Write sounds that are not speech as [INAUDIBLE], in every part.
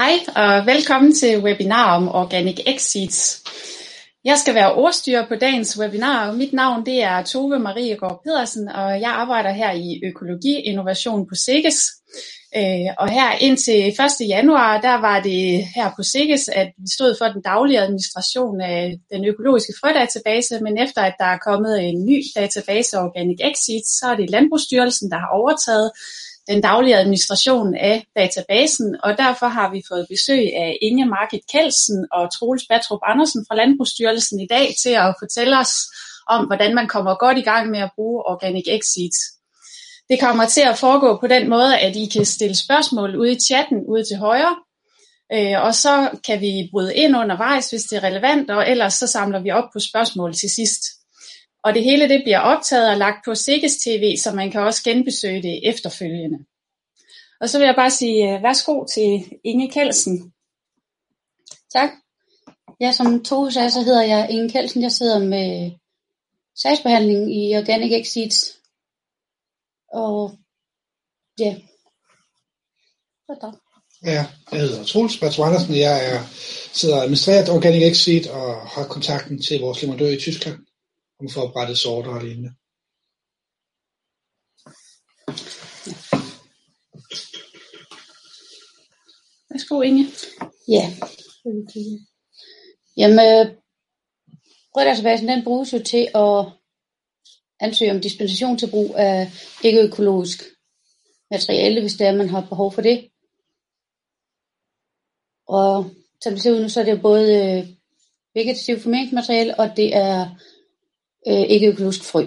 Hej og velkommen til webinar om Organic Exits. Jeg skal være ordstyrer på dagens webinar. Mit navn det er Tove Marie Gård Pedersen, og jeg arbejder her i Økologi Innovation på SIGGES. Øh, og her indtil 1. januar, der var det her på SIGGES, at vi stod for den daglige administration af den økologiske frødatabase, men efter at der er kommet en ny database, Organic Exits, så er det Landbrugsstyrelsen, der har overtaget den daglige administration af databasen, og derfor har vi fået besøg af Inge Market Kelsen og Troels Batrup Andersen fra Landbrugsstyrelsen i dag til at fortælle os om, hvordan man kommer godt i gang med at bruge Organic Exit. Det kommer til at foregå på den måde, at I kan stille spørgsmål ude i chatten ude til højre, øh, og så kan vi bryde ind undervejs, hvis det er relevant, og ellers så samler vi op på spørgsmål til sidst. Og det hele det bliver optaget og lagt på Sikkes TV, så man kan også genbesøge det efterfølgende. Og så vil jeg bare sige uh, værsgo til Inge Kelsen. Tak. Ja, som to sagde, så hedder jeg Inge Kelsen. Jeg sidder med sagsbehandling i Organic Exits. Og ja, Ja, jeg hedder Troels Bertram Andersen. Jeg er, sidder og administrerer Organic Exit og har kontakten til vores leverandør i Tyskland om at brætte sorter og lignende. Værsgo Inge. Ja. Jamen, brøddatabasen den bruges jo til at ansøge om dispensation til brug af ikke-økologisk materiale, hvis det er, man har behov for det. Og som det ser ud nu, så er det både øh, vegetativt formeringsmateriale, og det er øh, ikke økologisk frø.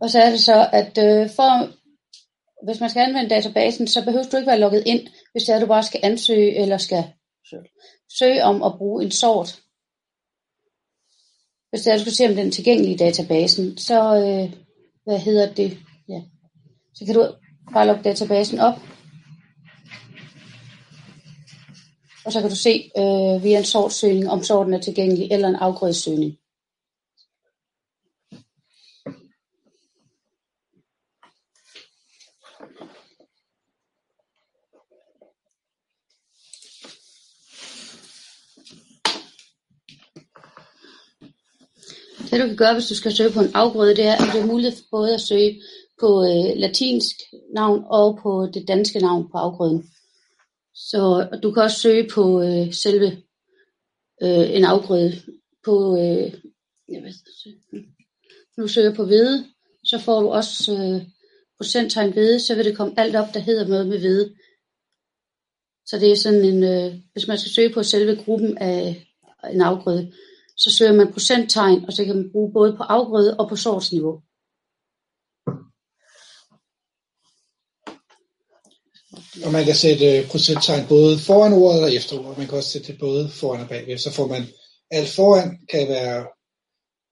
Og så er det så, at øh, for, hvis man skal anvende databasen, så behøver du ikke være logget ind, hvis det er, at du bare skal ansøge eller skal søge om at bruge en sort. Hvis det er, at du skal se, om den er tilgængelig i databasen, så øh, hvad hedder det? Ja. Så kan du bare logge databasen op, Og så kan du se øh, via en sortsøgning, om sorten er tilgængelig, eller en afgrødesøgning. Det du kan gøre, hvis du skal søge på en afgrøde, det er, at det er muligt både at søge på øh, latinsk navn og på det danske navn på afgrøden. Så du kan også søge på øh, selve øh, en afgrøde på, øh, jeg ved, nu søger søger på hvede, så får du også øh, procenttegn hvede, så vil det komme alt op, der hedder noget med hvede. Så det er sådan en, øh, hvis man skal søge på selve gruppen af en afgrøde, så søger man procenttegn, og så kan man bruge både på afgrøde og på sortsniveau. Og man kan sætte øh, procenttegn både foran ordet og efter ordet. Man kan også sætte det både foran og bagved. Så får man alt foran kan være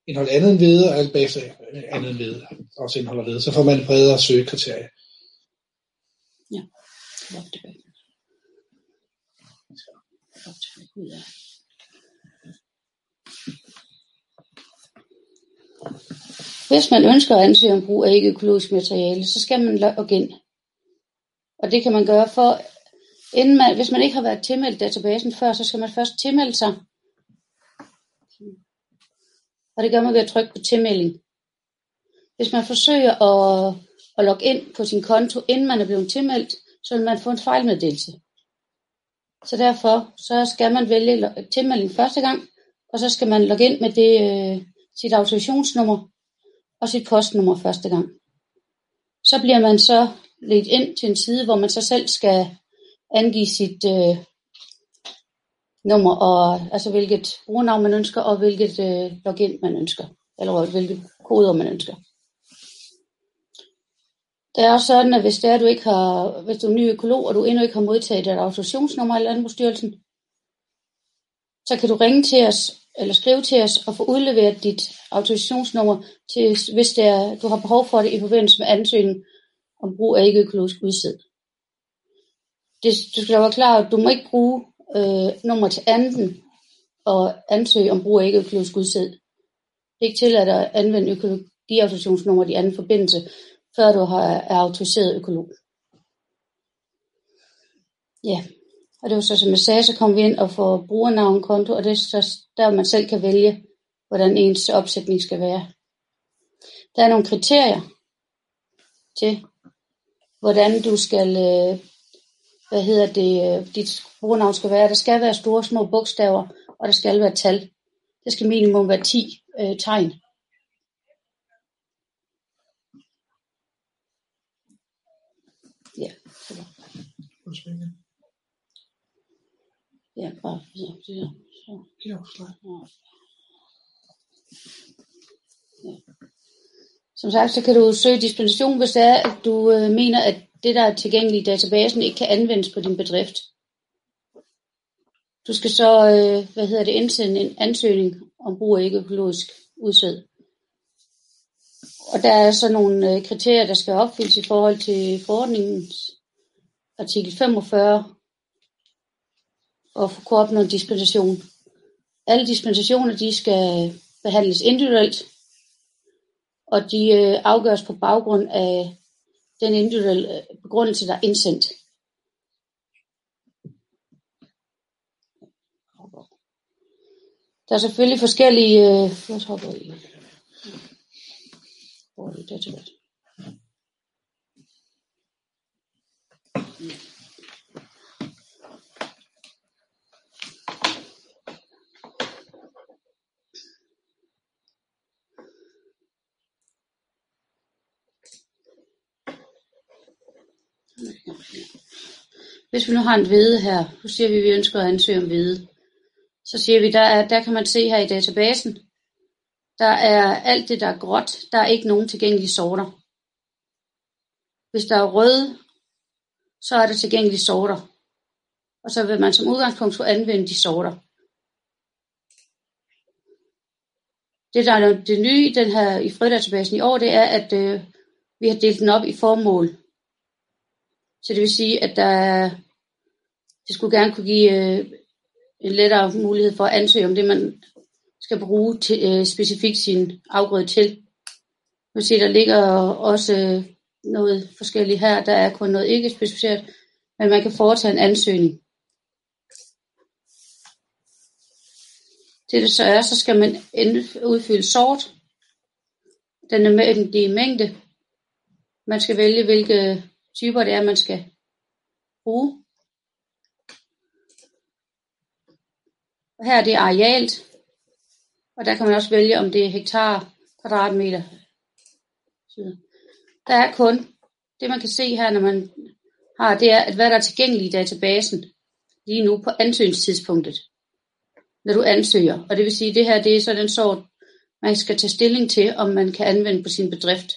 indhold andet end hvide, og alt bagefter øh, andet end hvide også indeholder hvide. Så får man et bredere søgekriterie. Ja, Hvis man ønsker at ansøge om brug af ikke-økologisk materiale, så skal man logge ind og det kan man gøre for, inden man, hvis man ikke har været tilmeldt databasen før, så skal man først tilmelde sig. Og det gør man ved at trykke på tilmelding. Hvis man forsøger at, at logge ind på sin konto, inden man er blevet tilmeldt, så vil man få en fejlmeddelelse. Så derfor så skal man vælge tilmelding første gang, og så skal man logge ind med det, øh, sit autorisationsnummer og sit postnummer første gang. Så bliver man så ledt ind til en side, hvor man så selv skal angive sit øh, nummer, og altså hvilket brugernavn man ønsker, og hvilket øh, login man ønsker, eller hvilke koder man ønsker. Det er også sådan, at hvis, det er, du ikke har, hvis du er ny økolog, og du endnu ikke har modtaget et autorisationsnummer i Landbrugsstyrelsen, så kan du ringe til os, eller skrive til os, og få udleveret dit autorisationsnummer, til, hvis det er, du har behov for det i forbindelse med ansøgningen om brug af ikke-økologisk udsæd. Det, du skal være klar, at du må ikke bruge øh, nummer til anden og ansøge om brug af ikke-økologisk udsæd. ikke tilladt at anvende økologiautorisationsnummer i anden forbindelse, før du har, er autoriseret økolog. Ja, og det var så, som jeg sagde, så kom vi ind og får brugernavnkonto, og det er så der, man selv kan vælge, hvordan ens opsætning skal være. Der er nogle kriterier til, hvordan du skal, øh, hvad hedder det, øh, dit brugernavn skal være. Der skal være store små bogstaver, og der skal være tal. Det skal minimum være 10 øh, tegn. Ja, Ja, bare så, så, så. Ja. Ja. Som sagt, så kan du søge dispensation, hvis det er, at du øh, mener, at det, der er tilgængeligt i databasen, ikke kan anvendes på din bedrift. Du skal så, øh, hvad hedder det, indsende en ansøgning om brug af ikke-økologisk udsæd. Og der er så nogle øh, kriterier, der skal opfyldes i forhold til forordningens artikel 45 og kunne opnå dispensation. Alle dispensationer de skal behandles individuelt, og de øh, afgøres på baggrund af den individuelle øh, begrundelse, der er indsendt. Der er selvfølgelig forskellige... Øh, jeg hopper i. Hvor er det der hvis vi nu har en hvede her, nu siger vi, at vi ønsker at ansøge om hvede. Så siger vi, der, er, der kan man se her i databasen, der er alt det, der er gråt, der er ikke nogen tilgængelige sorter. Hvis der er røde, så er der tilgængelige sorter. Og så vil man som udgangspunkt skulle anvende de sorter. Det, der er det nye den her i fridatabasen i år, det er, at øh, vi har delt den op i formål. Så det vil sige, at der, det skulle gerne kunne give øh, en lettere mulighed for at ansøge om det, man skal bruge til, øh, specifikt sin afgrøde til. Man ser, der ligger også øh, noget forskelligt her. Der er kun noget ikke specificeret, men man kan foretage en ansøgning. Til det så er, så skal man udfylde sort. Den er med mængde. Man skal vælge, hvilke typer det er, man skal bruge. Og her er det arealt, og der kan man også vælge, om det er hektar, kvadratmeter. Der er kun, det man kan se her, når man har, det er, at hvad der er tilgængeligt i databasen lige nu på ansøgningstidspunktet, når du ansøger. Og det vil sige, at det her det er så den sort, man skal tage stilling til, om man kan anvende på sin bedrift.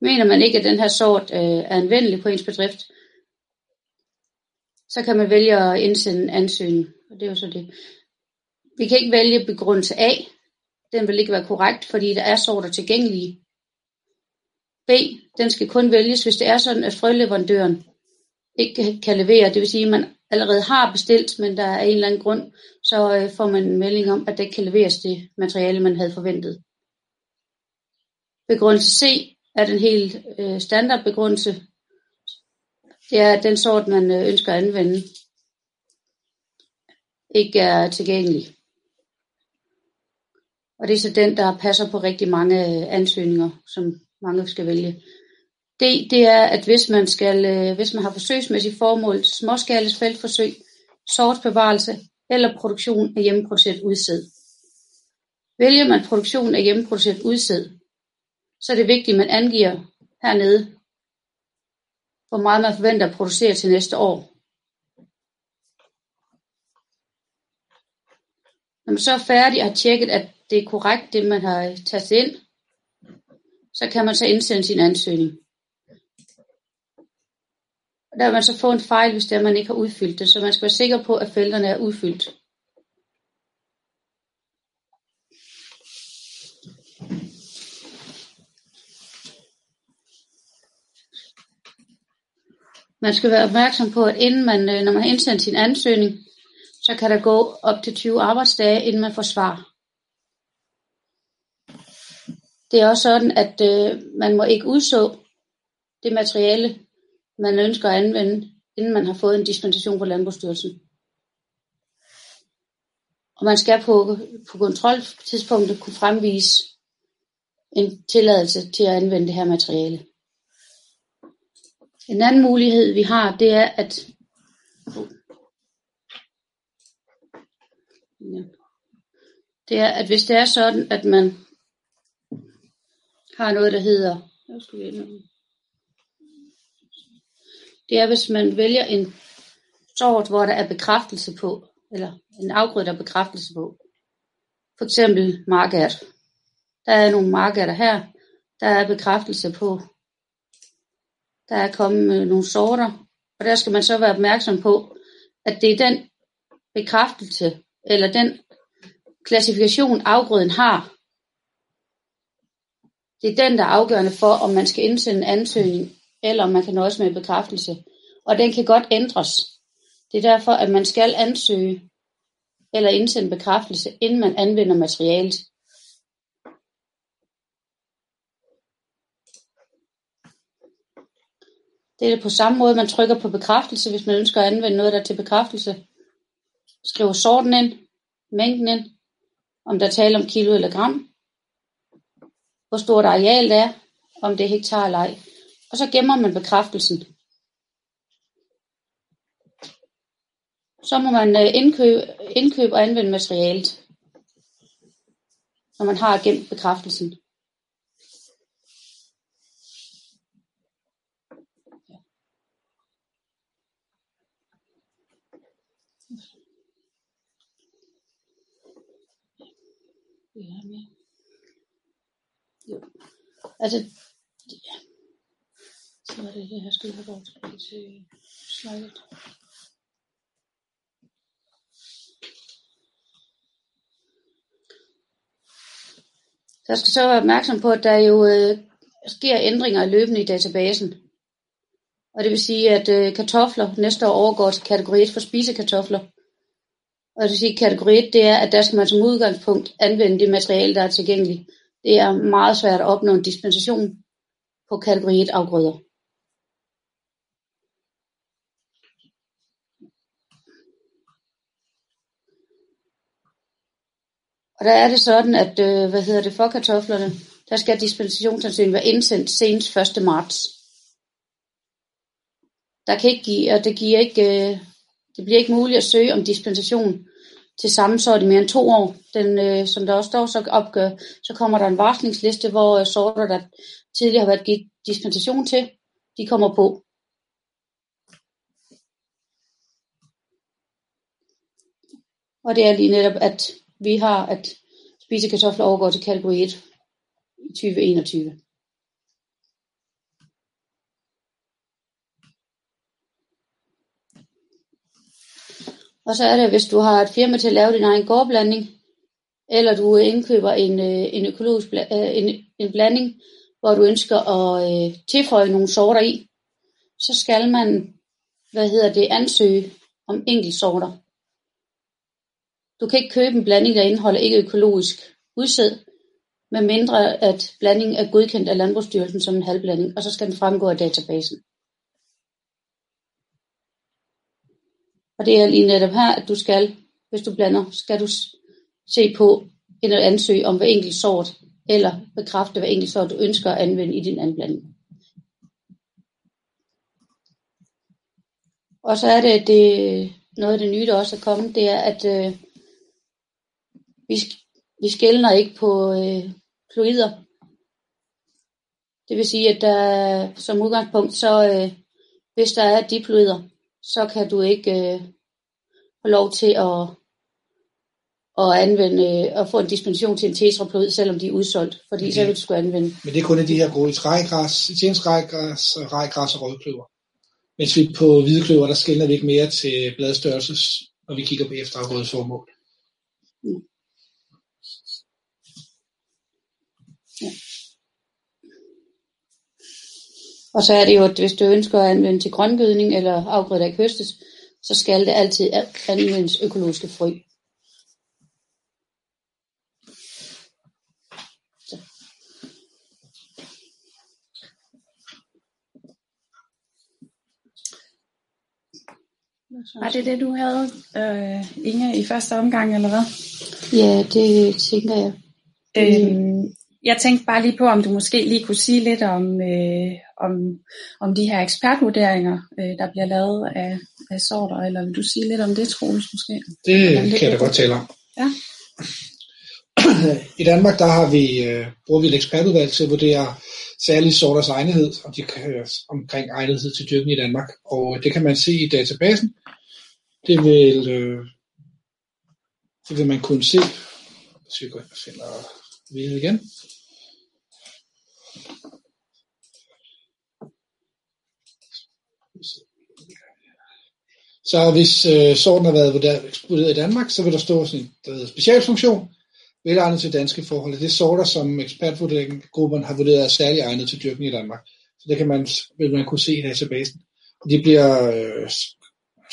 Mener man ikke, at den her sort øh, er anvendelig på ens bedrift, så kan man vælge at indsende en ansøgning. Og det er jo så det. Vi kan ikke vælge begrundelse A. Den vil ikke være korrekt, fordi der er sorter tilgængelige. B. Den skal kun vælges, hvis det er sådan, at frøleverandøren ikke kan levere. Det vil sige, at man allerede har bestilt, men der er en eller anden grund, så øh, får man en melding om, at det ikke kan leveres det materiale, man havde forventet. Begrundelse C er den helt øh, standardbegrundelse. Ja, den sort, man øh, ønsker at anvende, ikke er tilgængelig. Og det er så den, der passer på rigtig mange øh, ansøgninger, som mange skal vælge. Det, det er, at hvis man, skal, øh, hvis man har forsøgsmæssigt formål, småskales feltforsøg, sortsbevarelse eller produktion af hjemmeproduceret udsæd. Vælger man produktion af hjemmeproduceret udsæd, så er det vigtigt, at man angiver hernede, hvor meget man forventer at producere til næste år. Når man så er færdig og har tjekket, at det er korrekt, det man har taget ind, så kan man så indsende sin ansøgning. Og der vil man så få en fejl, hvis det er, man ikke har udfyldt det, så man skal være sikker på, at felterne er udfyldt. Man skal være opmærksom på, at inden man, øh, når man har indsendt sin ansøgning, så kan der gå op til 20 arbejdsdage, inden man får svar. Det er også sådan, at øh, man må ikke udså det materiale, man ønsker at anvende, inden man har fået en dispensation fra Landbrugsstyrelsen. Og man skal på, på kontroltidspunktet kunne fremvise en tilladelse til at anvende det her materiale. En anden mulighed vi har, det er at det er, at hvis det er sådan, at man har noget, der hedder, det er, hvis man vælger en sort, hvor der er bekræftelse på, eller en afgrøde, der er bekræftelse på. For eksempel markert. Der er nogle markerter her, der er bekræftelse på. Der er kommet øh, nogle sorter, og der skal man så være opmærksom på, at det er den bekræftelse, eller den klassifikation afgrøden har. Det er den, der er afgørende for, om man skal indsende en ansøgning, eller om man kan nøjes med en bekræftelse. Og den kan godt ændres. Det er derfor, at man skal ansøge eller indsende bekræftelse, inden man anvender materialet. Det er på samme måde, man trykker på bekræftelse, hvis man ønsker at anvende noget, der er til bekræftelse. Skriver sorten ind, mængden ind, om der taler om kilo eller gram, hvor stort areal det er, om det er hektar eller ej. Og så gemmer man bekræftelsen. Så må man øh, indkøbe, indkøbe og anvende materialet, når man har gemt bekræftelsen. Jo. Altså, ja. Så var det det her, skal jeg gået tilbage til slidet. Der skal så være opmærksom på, at der jo øh, sker ændringer løbende i databasen. Og det vil sige, at øh, kartofler næste år overgår til kategori 1 for spisekartofler. Og det vil sige, kategori 1, det er, at der skal man som udgangspunkt anvende det materiale, der er tilgængeligt. Det er meget svært at opnå en dispensation på kategori 1 afgrøder. Og der er det sådan, at øh, hvad hedder det for kartoflerne, der skal dispensationsansøgningen være indsendt senest 1. marts. Der kan ikke give, og det giver ikke, øh, det bliver ikke muligt at søge om dispensation til samme sort i mere end to år. Den, øh, som der også står så opgør, så kommer der en varslingsliste, hvor øh, sorter, der tidligere har været givet dispensation til, de kommer på. Og det er lige netop, at vi har, at spisekartofler overgår til kategori 1 i 2021. Og så er det, hvis du har et firma til at lave din egen gårdblanding, eller du indkøber en, øh, en økologisk øh, en, en blanding, hvor du ønsker at øh, tilføje nogle sorter i, så skal man, hvad hedder det, ansøge om enkeltsorter. Du kan ikke købe en blanding, der indeholder ikke økologisk udsæd, medmindre at blandingen er godkendt af Landbrugsstyrelsen som en halvblanding, og så skal den fremgå af databasen. Og det er lige netop her, at du skal, hvis du blander, skal du se på en ansøge om hver enkelt sort, eller bekræfte hver enkelt sort, du ønsker at anvende i din anblanding. Og så er det, det noget af det nye, der også er kommet, det er, at øh, vi, vi skældner ikke på øh, fluider. Det vil sige, at der, som udgangspunkt, så øh, hvis der er diploider, så kan du ikke øh, få lov til at, at anvende at få en dispensation til en tetraplod, selvom de er udsolgt, fordi det, så vil du skulle anvende. Men det er kun af de her gode rejgræs, rejgræs, rejgræs og rødkløver. Mens vi på hvidkløver, der skældner vi ikke mere til bladstørrelses, når vi kigger på efterafgrødes formål. Mm. Ja. Og så er det jo, at hvis du ønsker at anvende til grøngødning eller afgrøder, der ikke høstes, så skal det altid anvendes økologiske frø. Var det det, du havde, øh, Inge, i første omgang, eller hvad? Ja, det tænker jeg. Øhm, jeg tænkte bare lige på, om du måske lige kunne sige lidt om, øh, om, om de her ekspertvurderinger, øh, der bliver lavet af, af sorter, eller vil du sige lidt om det, Troels, måske? Det Hvordan kan jeg da godt tale om. Ja. I Danmark der har vi, øh, bruger vi et ekspertudvalg til at vurdere særlige sorters egnethed, om de, øh, omkring egnethed til dyrkning i Danmark. Og det kan man se i databasen. Det vil, øh, det vil man kunne se. Hvis vi går ind og finder igen. Så hvis øh, sorten har været vurderet i Danmark, så vil der stå sådan en der hedder specialfunktion, velegnet til danske forhold. Det er sorter, som ekspertvurderingsgruppen har vurderet er særlig egnet til dyrkning i Danmark. Så det kan man, vil man kunne se i databasen. Og de bliver øh,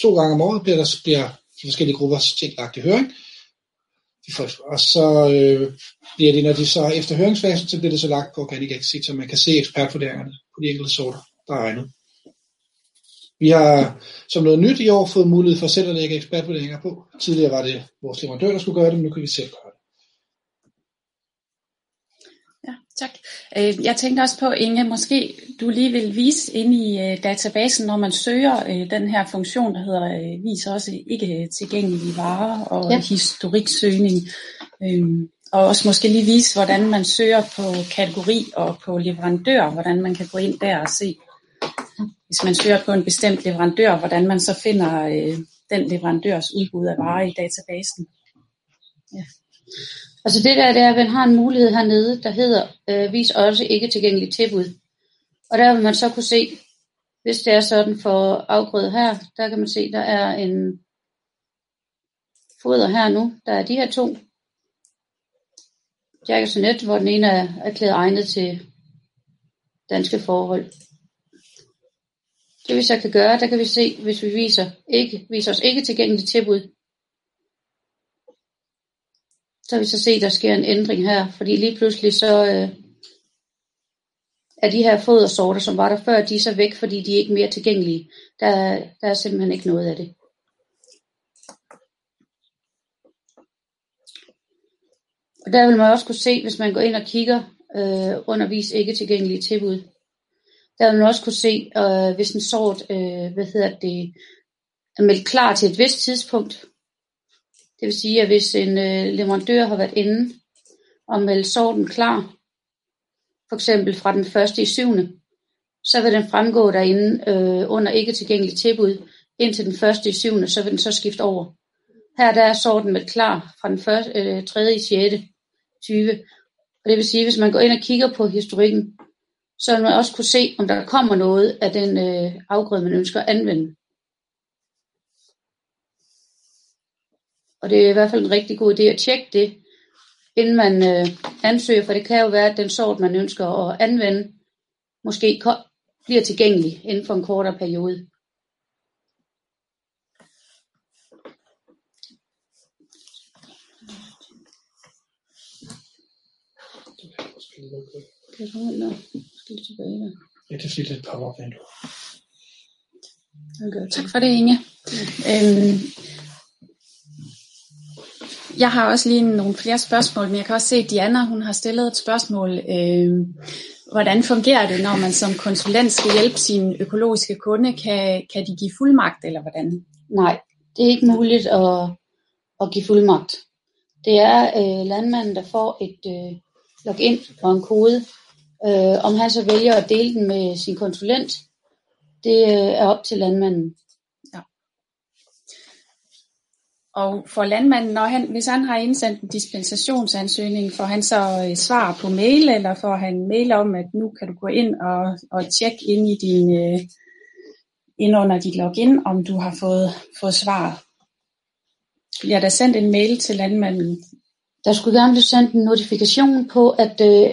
to gange om året, bliver der bliver de forskellige grupper ting lagt i høring. Og så øh, bliver det, når de så efter høringsfasen, så bliver det så lagt på Organic Exit, så man kan se ekspertvurderingerne på de enkelte sorter, der er egnet. Vi har som noget nyt i år fået mulighed for selv at lægge ekspertvurderinger på. Tidligere var det vores leverandør, der skulle gøre det, men nu kan vi selv gøre det. Ja, tak. Øh, Jeg tænkte også på, Inge, måske du lige vil vise ind i øh, databasen, når man søger øh, den her funktion, der hedder vis også ikke tilgængelige varer og Ja. ja. historiksøgning. Øhm, Og også måske lige vise, hvordan man søger på kategori og på leverandør, hvordan man kan gå ind der og se, hvis man søger på en bestemt leverandør, hvordan man så finder øh, den leverandørs udbud af varer i databasen. Ja. Altså det der, det er, at man har en mulighed hernede, der hedder, øh, vis også ikke tilgængeligt tilbud. Og der vil man så kunne se, hvis det er sådan for afgrøde her, der kan man se, der er en foder her nu. Der er de her to. Jack og net, hvor den ene er erklæret egnet til danske forhold. Det vi så kan gøre, der kan vi se, hvis vi viser, ikke, viser os ikke tilgængeligt tilbud, så vil vi så se, at der sker en ændring her, fordi lige pludselig så øh, er de her fodersorter, som var der før, de er så væk, fordi de er ikke mere tilgængelige. Der, der er simpelthen ikke noget af det. Og der vil man også kunne se, hvis man går ind og kigger øh, undervis ikke tilgængelige tilbud, der vil man også kunne se, øh, hvis en sort øh, hvad hedder det, er meldt klar til et vist tidspunkt, det vil sige, at hvis en øh, leverandør har været inde og meldt sorten klar, for eksempel fra den første i syvende, så vil den fremgå derinde øh, under ikke tilgængeligt tilbud, indtil den første i syvende, så vil den så skifte over. Her der er sorten meldt klar fra den første, øh, tredje i 6. 20. Og det vil sige, hvis man går ind og kigger på historikken, så man også kunne se, om der kommer noget af den øh, afgrøde, man ønsker at anvende. Og det er i hvert fald en rigtig god idé at tjekke det, inden man øh, ansøger, for det kan jo være, at den sort, man ønsker at anvende, måske bliver tilgængelig inden for en kortere periode. Kan jeg skille tilbage der? Ja, det er fordi, det er et pop-up vindue. Okay. Tak for det, Inge. Øhm, jeg har også lige nogle flere spørgsmål, men jeg kan også se, at Diana hun har stillet et spørgsmål. Øhm, hvordan fungerer det, når man som konsulent skal hjælpe sin økologiske kunde? Kan, kan de give fuldmagt, eller hvordan? Nej, det er ikke muligt at, at give fuldmagt. Det er øh, landmanden, der får et øh, login og en kode. Øh, om han så vælger at dele den med sin konsulent, det øh, er op til landmanden. Og for landmanden, når han, hvis han har indsendt en dispensationsansøgning, får han så øh, svar på mail, eller får han mail om, at nu kan du gå ind og, og tjekke ind i din, øh, ind under dit login, om du har fået, fået svar. Bliver der sendt en mail til landmanden? Der skulle gerne blive sendt en notifikation på, at øh,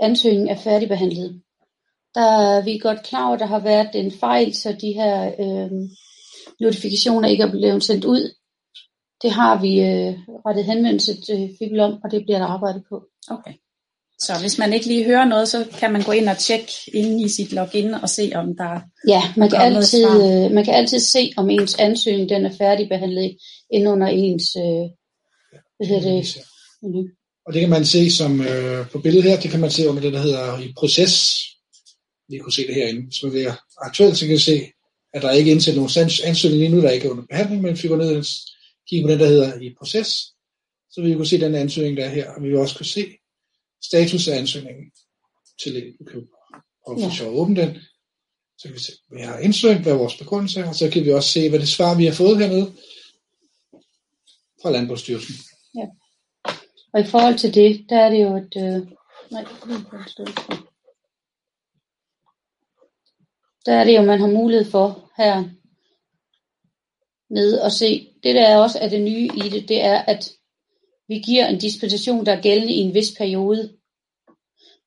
ansøgningen er færdigbehandlet. Der er vi godt klar over, at der har været en fejl, så de her øh, notifikationer ikke er blevet sendt ud. Det har vi øh, rettet henvendelse til Fibel om, og det bliver der arbejdet på. Okay. Så hvis man ikke lige hører noget, så kan man gå ind og tjekke inde i sit login og se, om der Ja, man kan, er altid, øh, man kan altid se, om ens ansøgning den er færdigbehandlet inden under ens øh, hvad hedder det, menu. Og det kan man se som øh, på billedet her, det kan man se under det, der hedder i proces. Vi kunne se det herinde. Hvis man vil aktuelt, så kan vi se, at der er ikke indsat nogen ans- ansøgning lige nu, der ikke er under behandling, men hvis vi går ned og kigger på den, der hedder i proces, så vil vi kunne se den ansøgning, der er her, og vi vil også kunne se status af ansøgningen til. Og hvis Ja. jeg åbner den, så kan vi se, hvad jeg har indsøgt, hvad er vores begrundelse er, og så kan vi også se, hvad det svar, vi har fået hernede fra Landbrugsstyrelsen. Og i forhold til det, der er det jo et... Øh, nej, det. Der er det jo, man har mulighed for her nede og se. Det der er også er det nye i det, det er, at vi giver en dispensation, der er gældende i en vis periode.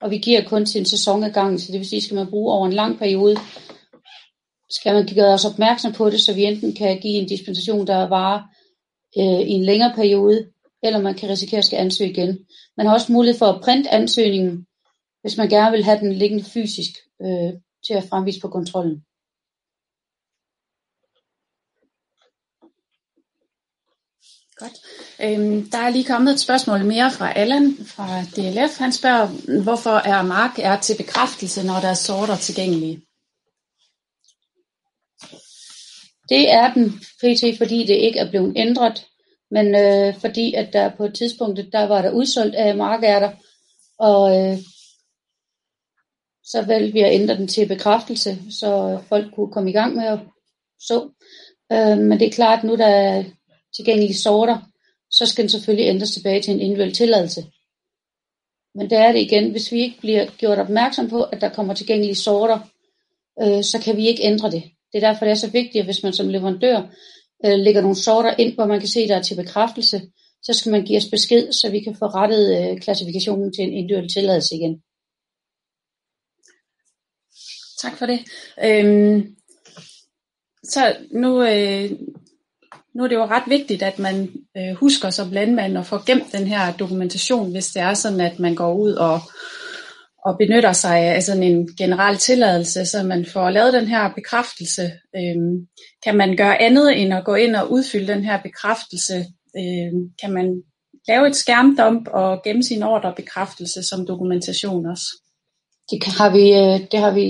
Og vi giver kun til en sæson ad gangen, så det vil sige, skal man bruge over en lang periode, skal man gøre os opmærksom på det, så vi enten kan give en dispensation, der varer øh, i en længere periode, eller man kan risikere at skal ansøge igen. Man har også mulighed for at printe ansøgningen, hvis man gerne vil have den liggende fysisk øh, til at fremvise på kontrollen. Godt. Øhm, der er lige kommet et spørgsmål mere fra Allan fra DLF. Han spørger, hvorfor er mark er til bekræftelse, når der er sorter tilgængelige? Det er den pt. fordi det ikke er blevet ændret, men øh, fordi at der på et tidspunkt, der var der udsolgt af markærter, og øh, så valgte vi at ændre den til bekræftelse, så folk kunne komme i gang med at så. Øh, men det er klart, at nu der er tilgængelige sorter, så skal den selvfølgelig ændres tilbage til en individuel tilladelse. Men der er det igen, hvis vi ikke bliver gjort opmærksom på, at der kommer tilgængelige sorter, øh, så kan vi ikke ændre det. Det er derfor, det er så vigtigt, at hvis man som leverandør øh, lægger nogle sorter ind, hvor man kan se, der er til bekræftelse, så skal man give os besked, så vi kan få rettet øh, klassifikationen til en individuel tilladelse igen. Tak for det. Øhm, så nu, øh, nu er det jo ret vigtigt, at man øh, husker som landmand at få gemt den her dokumentation, hvis det er sådan, at man går ud og, og benytter sig af sådan en generel tilladelse, så man får lavet den her bekræftelse. Øhm, kan man gøre andet end at gå ind og udfylde den her bekræftelse? Øhm, kan man lave et skærmdump og gemme sin ordrebekræftelse som dokumentation også? Det har vi, øh, det har vi,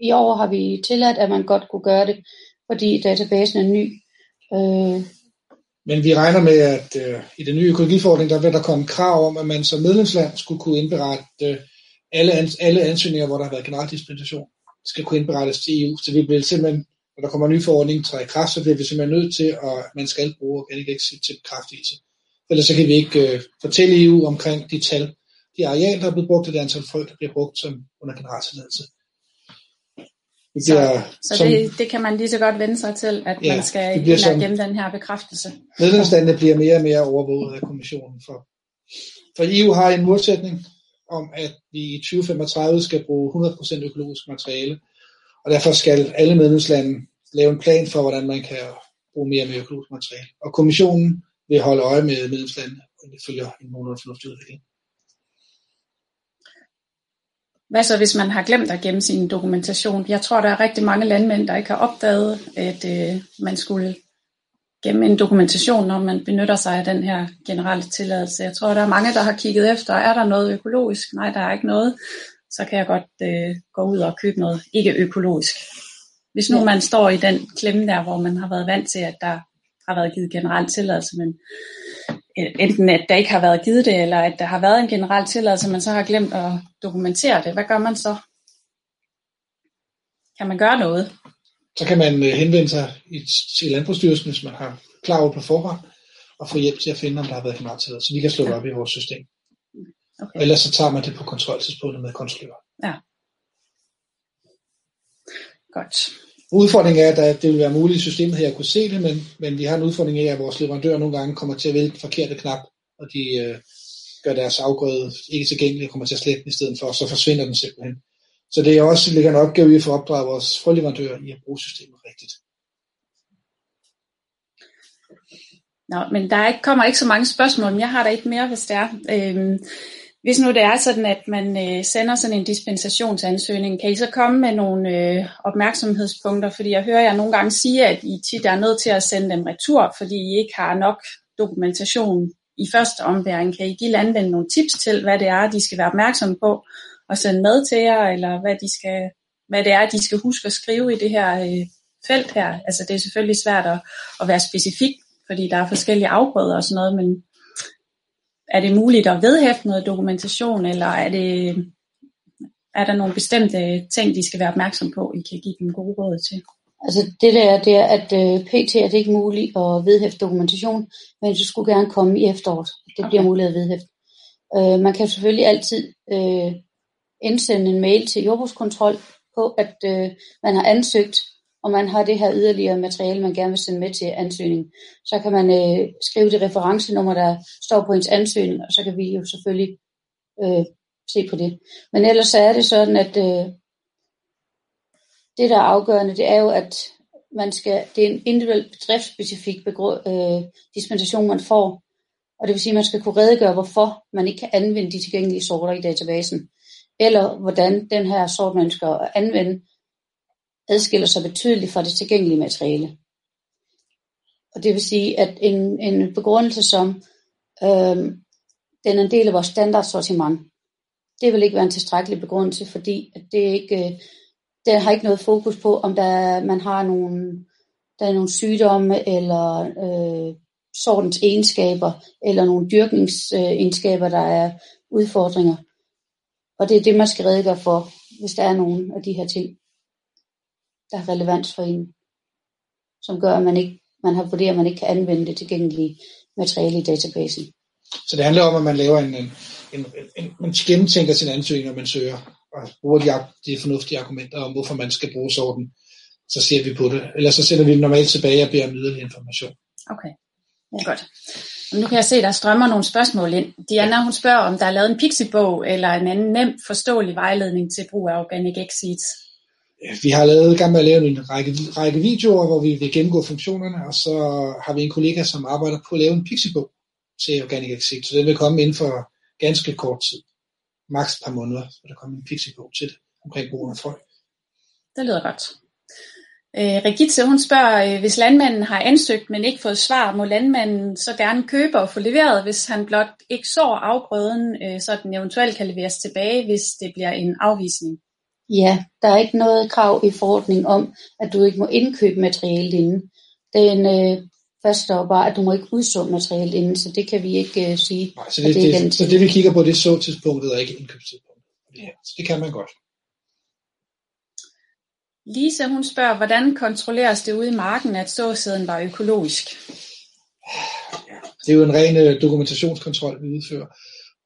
i år har vi tilladt, at man godt kunne gøre det, fordi databasen er ny. Øh, Men vi regner med, at øh, i den nye økologiforordning, der vil der komme krav om, at man som medlemsland skulle kunne indberette øh, alle, ans- alle ansøgninger, hvor der har været generel dispensation, skal kunne indberettes til EU. Så vi bliver simpelthen, når der kommer en ny forordning træder i kraft, så bliver vi simpelthen nødt til, at man skal bruge organic exit til bekræftelse. Ellers så kan vi ikke øh, fortælle EU omkring de tal, de arealer, der er blevet brugt, og det antal frø, der bliver brugt som under generaltilladelse. Det Så, bliver, så som, det, det kan man lige så godt vende sig til, at Ja, man skal ind og gemme den her bekræftelse. medlemslandene bliver mere og mere overvåget af kommissionen. For, for EU har en målsætning om, at vi i 2035 skal bruge 100% økologisk materiale, og derfor skal alle medlemslande lave en plan for, hvordan man kan bruge mere med økologisk materiale. Og kommissionen vil holde øje med medlemslandene, og det følger en nogenlunde fornuftig udvikling. Hvad så, hvis man har glemt at gemme sin dokumentation? Jeg tror, der er rigtig mange landmænd, der ikke har opdaget, at øh, man skulle gemme en dokumentation, når man benytter sig af den her generelle tilladelse. Jeg tror, der er mange, der har kigget efter, er der noget økologisk? Nej, der er ikke noget. Så kan jeg godt øh, gå ud og købe noget ikke økologisk. Hvis nu Ja. man står i den klemme der, hvor man har været vant til, at der har været givet generel tilladelse, men øh, enten at der ikke har været givet det, eller at der har været en generel tilladelse, men så har glemt at dokumentere det. Hvad gør man så? Kan man gøre noget? Så kan man øh, henvende sig i, til Landbrugsstyrelsen, hvis man har klar over på forhånd, og få hjælp til at finde, om der har været generaltilladelse. Så vi kan slå det op i vores system. Okay. Og ellers så tager man det på kontroltidspunktet med kontrollør. Godt. Udfordringen er, at det vil være muligt i systemet her at kunne se det, men, men vi har en udfordring af, at vores leverandører nogle gange kommer til at vælge den forkerte knap, og de øh, gør deres afgrøde ikke tilgængelig og kommer til at slette den i stedet for, og så forsvinder den simpelthen. Så det er også ligger en opgave i at få opdraget vores frøleverandører i at bruge systemet rigtigt. Nå, men der ikke, kommer ikke så mange spørgsmål, men jeg har der et mere, hvis det er. Øhm, Hvis nu det er sådan, at man øh, sender sådan en dispensationsansøgning, kan I så komme med nogle øh, opmærksomhedspunkter? Fordi jeg hører jer nogle gange sige, at I tit er nødt til at sende dem retur, fordi I ikke har nok dokumentation i første omværing. Kan I give landmænd nogle tips til, hvad det er, de skal være opmærksomme på og sende med til jer, eller hvad, de skal, hvad det er, de skal huske at skrive i det her øh, felt her? Altså det er selvfølgelig svært at, at være specifik, fordi der er forskellige afgrøder og sådan noget, men er det muligt at vedhæfte noget dokumentation, eller er, det, er der nogle bestemte ting, de skal være opmærksom på, I kan give dem gode råd til? Altså det der, det er, at øh, pt. er det ikke muligt at vedhæfte dokumentation, men det skulle gerne komme i efteråret. Det bliver okay. muligt at vedhæfte. Øh, man kan selvfølgelig altid øh, indsende en mail til jordbrugskontrol på, at øh, man har ansøgt og man har det her yderligere materiale, man gerne vil sende med til ansøgningen, så kan man øh, skrive det referencenummer, der står på ens ansøgning, og så kan vi jo selvfølgelig øh, se på det. Men ellers så er det sådan, at øh, det, der er afgørende, det er jo, at man skal, det er en individuel bedriftsspecifik øh, dispensation, man får. Og det vil sige, at man skal kunne redegøre, hvorfor man ikke kan anvende de tilgængelige sorter i databasen. Eller hvordan den her sort, man ønsker at anvende, adskiller sig betydeligt fra det tilgængelige materiale. Og det vil sige, at en, en begrundelse som, øh, den er en del af vores standardsortiment, det vil ikke være en tilstrækkelig begrundelse, fordi at det ikke, øh, det har ikke noget fokus på, om der, man har nogle, der er nogle sygdomme, eller øh, sortens egenskaber, eller nogle dyrkningsegenskaber, der er udfordringer. Og det er det, man skal redegøre for, hvis der er nogle af de her ting der har relevans for en, som gør, at man, ikke, man har vurderet, at man ikke kan anvende det tilgængelige materiale i databasen. Så det handler om, at man laver en, en, en, en man gennemtænker sin ansøgning, når man søger, og bruger de, de fornuftige argumenter om, hvorfor man skal bruge sorten, så ser vi på det. Ellers så sender vi normalt tilbage og beder om yderligere information. Okay, ja, godt. Nu kan jeg se, der strømmer nogle spørgsmål ind. Diana, hun spørger, om der er lavet en pixibog eller en anden nemt forståelig vejledning til brug af Organic Exceeds vi har lavet, gang med at lave en række, række videoer, hvor vi vil gennemgå funktionerne, og så har vi en kollega, som arbejder på at lave en pixibog til Organic Exit, så den vil komme inden for ganske kort tid. Maks et par måneder, så der kommer en pixibog til det, omkring brugen af frø. Det lyder godt. Øh, Regitze, hun spørger, øh, hvis landmanden har ansøgt, men ikke fået svar, må landmanden så gerne købe og få leveret, hvis han blot ikke sår afgrøden, øh, så den eventuelt kan leveres tilbage, hvis det bliver en afvisning? Ja, der er ikke noget krav i forordningen om, at du ikke må indkøbe materialet inden. Den øh, fastslår bare, at du må ikke udså materialet inden, så det kan vi ikke øh, sige. Nej, så det, det, det, så det vi kigger på, det er så-tidspunktet og ikke indkøbstidspunktet. Ja, så det kan man godt. Lisa, hun spørger, hvordan kontrolleres det ude i marken, at såsæden var økologisk? Det er jo en ren øh, dokumentationskontrol, vi udfører.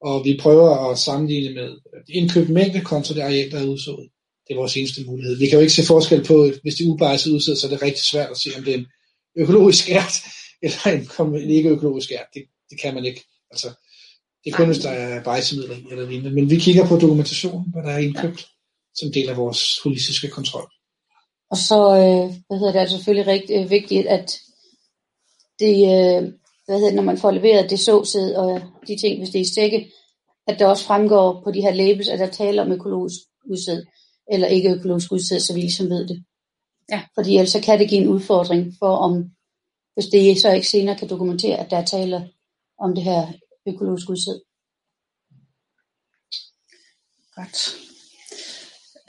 Og vi prøver at sammenligne med øh, indkøbt mængde kontra det areal, der er udsået. Det er vores eneste mulighed. Vi kan jo ikke se forskel på, øh, hvis det er ubejset udsat, så er det rigtig svært at se, om det er en økologisk ært, [LAUGHS] eller en, ikke økologisk ært. Det, det kan man ikke. Altså, det er kun, hvis der er bejsemidler i eller lignende. Men vi kigger på dokumentationen, hvad der er indkøbt, som del af vores holistiske kontrol. Og så øh, hvad hedder det, er det selvfølgelig rigtig øh, vigtigt, at det, øh, hvad hedder det, når man får leveret det såsæd og de ting, hvis det er i sække, at der også fremgår på de her labels, at der taler om økologisk udsæd eller ikke økologisk udsæd, så vi ligesom ved det. Ja. Fordi ellers så kan det give en udfordring for, om hvis det så ikke senere kan dokumentere, at der er tale om det her økologisk udsæd. Godt.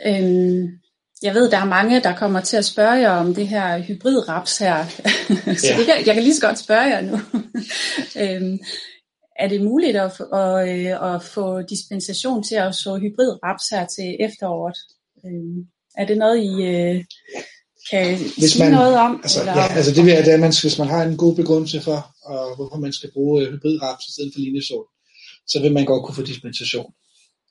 Øhm, jeg ved, der er mange, der kommer til at spørge jer om det her hybridraps her. [LAUGHS] så ja. det kan, jeg kan lige så godt spørge jer nu. [LAUGHS] øhm, er det muligt at, at, øh, at få dispensation til at så hybridraps her til efteråret? Øh, er det noget, I øh, kan hvis sige man, noget om? Altså, eller? Ja, altså det vil at man, hvis man har en god begrundelse for, og hvorfor man skal bruge øh, hybridraps i stedet for linjesål, så vil man godt kunne få dispensation.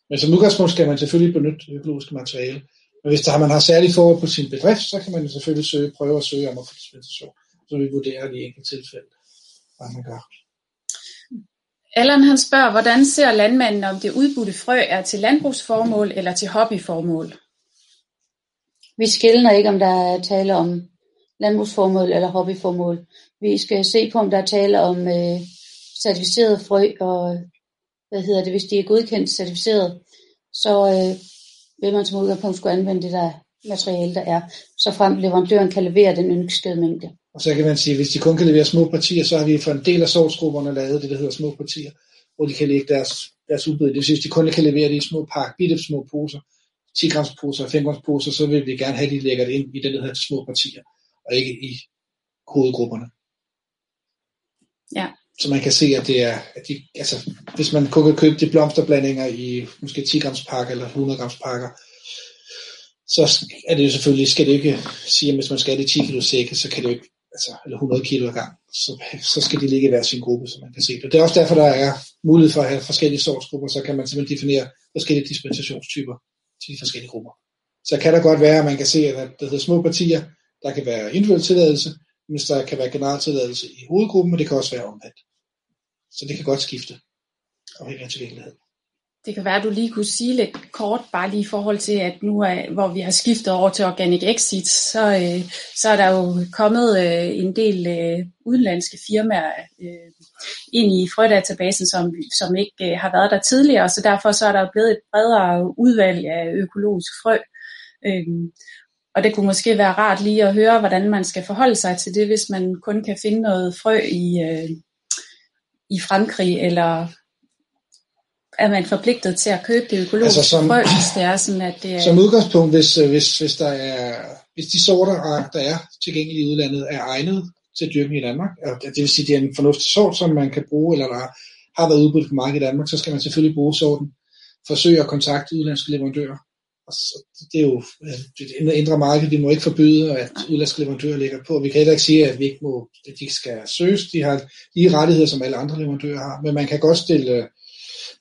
Men som udgangspunkt skal man selvfølgelig benytte økologiske materiale. Men hvis der, man har særlige forhold på sin bedrift, så kan man selvfølgelig søge, prøve at søge om at få dispensation. Så vi vurderer de enkelte tilfælde, hvad man gør. Allan han spørger, hvordan ser landmanden, om det udbudte frø er til landbrugsformål eller til hobbyformål? Vi skiller ikke, om der er tale om landbrugsformål eller hobbyformål. Vi skal se på, om der er tale om øh, certificeret frø og hvad hedder det, hvis de er godkendt certificeret, så øh, vil man som udgangspunkt skulle anvende det der materiale, der er, så frem leverandøren kan levere den ønskede mængde. Og så kan man sige, at hvis de kun kan levere små partier, så har vi for en del af sortsgrupperne lavet det, der hedder små partier, hvor de kan lægge deres, deres udbud. Det vil sige, hvis de kun kan levere det i små pakke, bitte små poser, 10 grams poser og 5 grams poser, så vil vi gerne have, at de lægger det ind i det, der hedder små partier, og ikke i hovedgrupperne. Ja. Så man kan se, at det er, at de, altså, hvis man kun kan købe de blomsterblandinger i måske 10 grams pakker eller 100 grams pakker, så er det jo selvfølgelig, skal det ikke sige, at hvis man skal have det 10 kilo sække, så kan det jo ikke, altså, eller 100 kilo ad gang, så, så skal de ligge i hver sin gruppe, som man kan se det. Det er også derfor, der er mulighed for at have forskellige sortsgrupper, så kan man simpelthen definere forskellige dispensationstyper til de forskellige grupper. Så kan der godt være, at man kan se, at der hedder små partier, der kan være individuel tilladelse, mens der kan være generel tilladelse i hovedgruppen, og det kan også være omvendt. Så det kan godt skifte, afhængig af tilgængelighed. Det kan være, at du lige kunne sige lidt kort, bare lige i forhold til, at nu er, hvor vi har skiftet over til Organic Exit, så, øh, så er der jo kommet øh, en del øh, udenlandske firmaer øh, ind i frødatabasen, som, som ikke øh, har været der tidligere, så derfor så er der blevet et bredere udvalg af økologisk frø. Øh, og det kunne måske være rart lige at høre, hvordan man skal forholde sig til det, hvis man kun kan finde noget frø i, øh, i Frankrig, eller er man forpligtet til at købe det økologiske altså som, frø, hvis det er sådan, at det er... Som udgangspunkt, hvis, øh, hvis, hvis, der er, hvis de sorter, der er tilgængelige i udlandet, er egnet til dyrkning i Danmark, og det vil sige, at det er en fornuftig sort, som man kan bruge, eller der har været udbudt på markedet i Danmark, så skal man selvfølgelig bruge sorten. Forsøge at kontakte udlandske leverandører. Og så, det er jo det indre marked, vi må ikke forbyde, at udlandske leverandører ligger på. Vi kan heller ikke sige, at vi ikke må, at de skal søges. De har de rettigheder, som alle andre leverandører har. Men man kan godt stille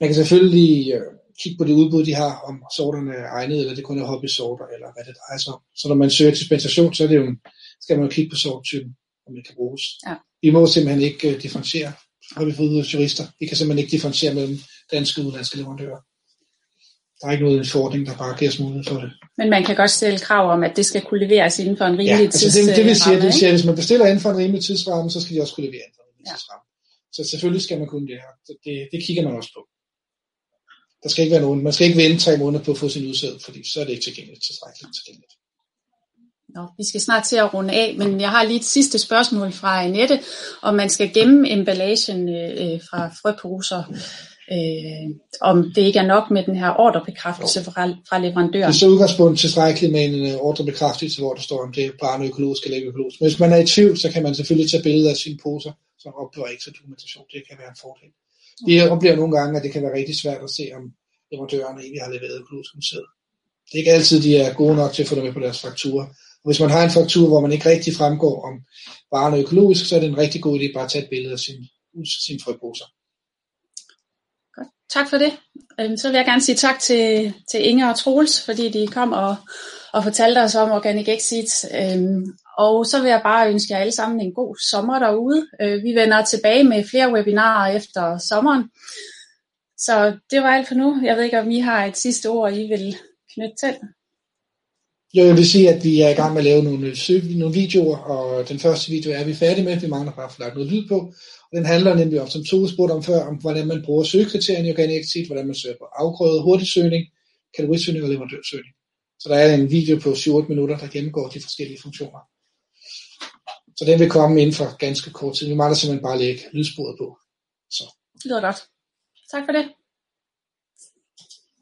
man kan selvfølgelig øh, kigge på det udbud, de har, om sorterne er egnet, eller det kun er hobby-sorter, eller hvad det drejer sig om. Så når man søger dispensation, så er det jo, skal man jo kigge på sorttypen, om det kan bruges. Ja. Vi må simpelthen ikke uh, differentiere, har vi fået ud af jurister. Vi kan simpelthen ikke differentiere mellem danske og udenlandske leverandører. Der er ikke noget forordning, der bare giver os mulighed for det. Men man kan godt stille krav om, at det skal kunne leveres inden for en rimelig ja, altså det, det, vil sige, det vil sige, at hvis man bestiller inden for en rimelig tidsramme, så skal de også kunne levere inden for en rimelig ja. tidsramme. Så selvfølgelig skal man kunne det her. Så det, det kigger man også på. Der skal ikke være nogen, man skal ikke vente tre måneder på at få sin udsæd, fordi så er det ikke tilgængeligt tilstrækkeligt tilgængeligt. Nå, vi skal snart til at runde af, men jeg har lige et sidste spørgsmål fra Annette, om man skal gemme emballagen øh, fra frøposer, øh, om det ikke er nok med den her ordrebekræftelse fra, fra leverandøren. Det er så udgangspunkt tilstrækkeligt med en øh, ordrebekræftelse, hvor der står, om det er bare økologisk eller ikke økologisk. Men hvis man er i tvivl, så kan man selvfølgelig tage billeder af sine poser, som oplever ikke så dokumentation. Det kan være en fordel. Vi oplever nogle gange, at det kan være rigtig svært at se, om leverandørerne egentlig har leveret økologisk museet. Det er ikke altid, de er gode nok til at få det med på deres fakturer. Og hvis man har en faktur, hvor man ikke rigtig fremgår om varen er økologisk, så er det en rigtig god idé bare at tage et billede af sin, sin frøposer. Tak for det. Øhm, så vil jeg gerne sige tak til, til Inger og Troels, fordi de kom og, og fortalte os om Organic Exit. Øhm, og så vil jeg bare ønske jer alle sammen en god sommer derude. Øh, vi vender tilbage med flere webinarer efter sommeren. Så det var alt for nu. Jeg ved ikke, om I har et sidste ord, I vil knytte til. Jo, jeg vil sige, at vi er i gang med at lave nogle, øh, nogle videoer, og den første video er vi færdige med. Vi mangler bare at få lagt noget lyd på. Og den handler nemlig om, som Tove spurgte om før, om hvordan man bruger søgekriterierne i Organic hvordan man søger på afgrøde, hurtigsøgning, kategorisøgning og leverandørsøgning. Så der er en video på 7-8 minutter, der gennemgår de forskellige funktioner. Så den vil komme inden for ganske kort tid. Vi mangler simpelthen bare lægge lydsporet på. Så. Det lyder godt. Tak for det.